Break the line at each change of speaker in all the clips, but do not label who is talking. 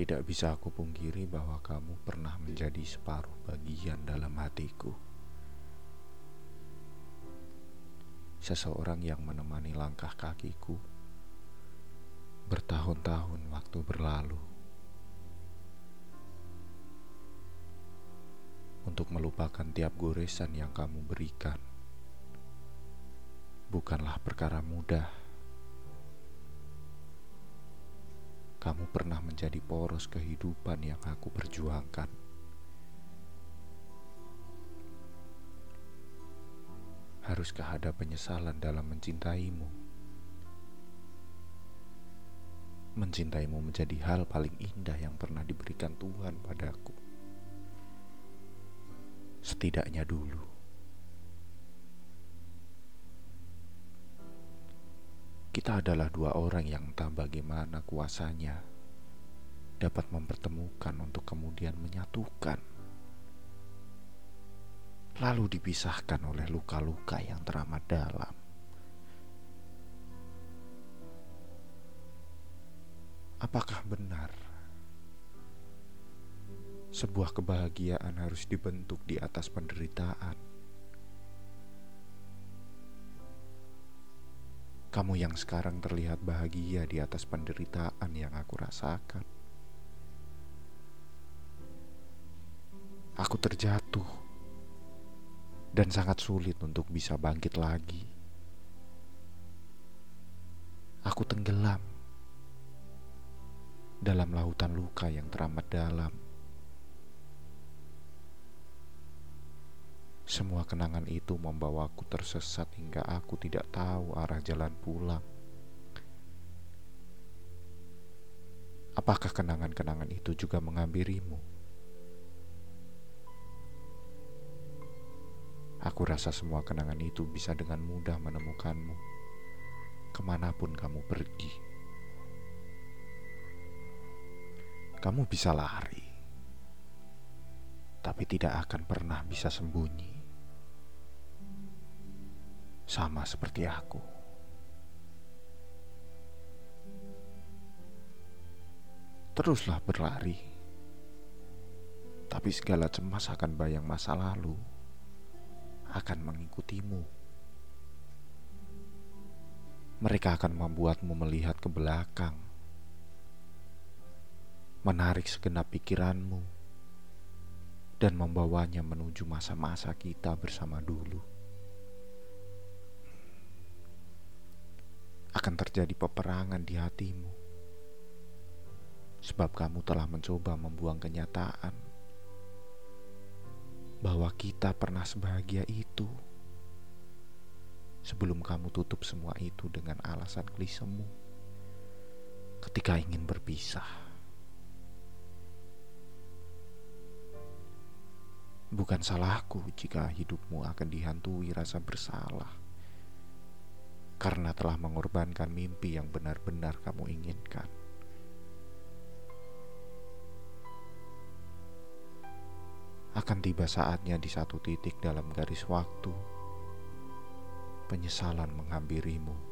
Tidak bisa aku pungkiri bahwa kamu pernah menjadi separuh bagian dalam hatiku. Seseorang yang menemani langkah kakiku bertahun-tahun waktu berlalu. Untuk melupakan tiap goresan yang kamu berikan bukanlah perkara mudah. Kamu pernah menjadi poros kehidupan yang aku perjuangkan. Haruskah ada penyesalan dalam mencintaimu? Mencintaimu menjadi hal paling indah yang pernah diberikan Tuhan padaku. Setidaknya dulu. Kita adalah dua orang yang entah bagaimana kuasanya dapat mempertemukan untuk kemudian menyatukan. Lalu dipisahkan oleh luka-luka yang teramat dalam. Apakah benar sebuah kebahagiaan harus dibentuk di atas penderitaan? Kamu yang sekarang terlihat bahagia di atas penderitaan yang aku rasakan. Aku terjatuh dan sangat sulit untuk bisa bangkit lagi. Aku tenggelam dalam lautan luka yang teramat dalam. Semua kenangan itu membawaku tersesat hingga aku tidak tahu arah jalan pulang. Apakah kenangan-kenangan itu juga menghampirimu? Aku rasa semua kenangan itu bisa dengan mudah menemukanmu ke mana pun kamu pergi. Kamu bisa lari, tapi tidak akan pernah bisa sembunyi sama seperti aku. Teruslah berlari, tapi segala cemas akan bayang masa lalu akan mengikutimu. Mereka akan membuatmu melihat ke belakang, menarik segenap pikiranmu, dan membawanya menuju masa-masa kita bersama dulu. Akan terjadi peperangan di hatimu. Sebab kamu telah mencoba membuang kenyataan bahwa kita pernah sebahagia itu sebelum kamu tutup semua itu dengan alasan klisemu ketika ingin berpisah. Bukan salahku jika hidupmu akan dihantui rasa bersalah karena telah mengorbankan mimpi yang benar-benar kamu inginkan. Akan tiba saatnya di satu titik dalam garis waktu, penyesalan menghampirimu.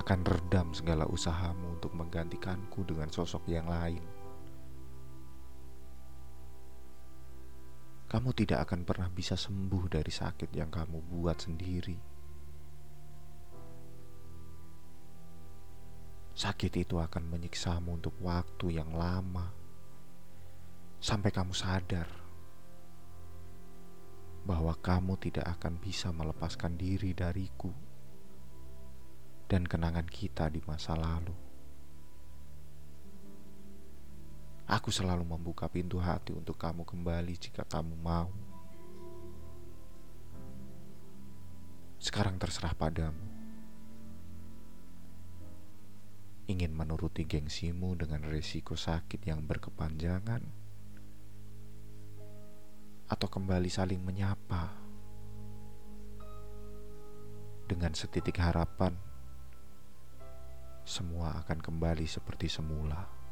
Akan redam segala usahamu untuk menggantikanku dengan sosok yang lain kamu tidak akan pernah bisa sembuh dari sakit yang kamu buat sendiri. Sakit itu akan menyiksamu untuk waktu yang lama sampai kamu sadar bahwa kamu tidak akan bisa melepaskan diri dariku dan kenangan kita di masa lalu. Aku selalu membuka pintu hati untuk kamu kembali jika kamu mau. Sekarang terserah padamu. Ingin menuruti gengsimu dengan resiko sakit yang berkepanjangan, atau kembali saling menyapa dengan setitik harapan, semua akan kembali seperti semula.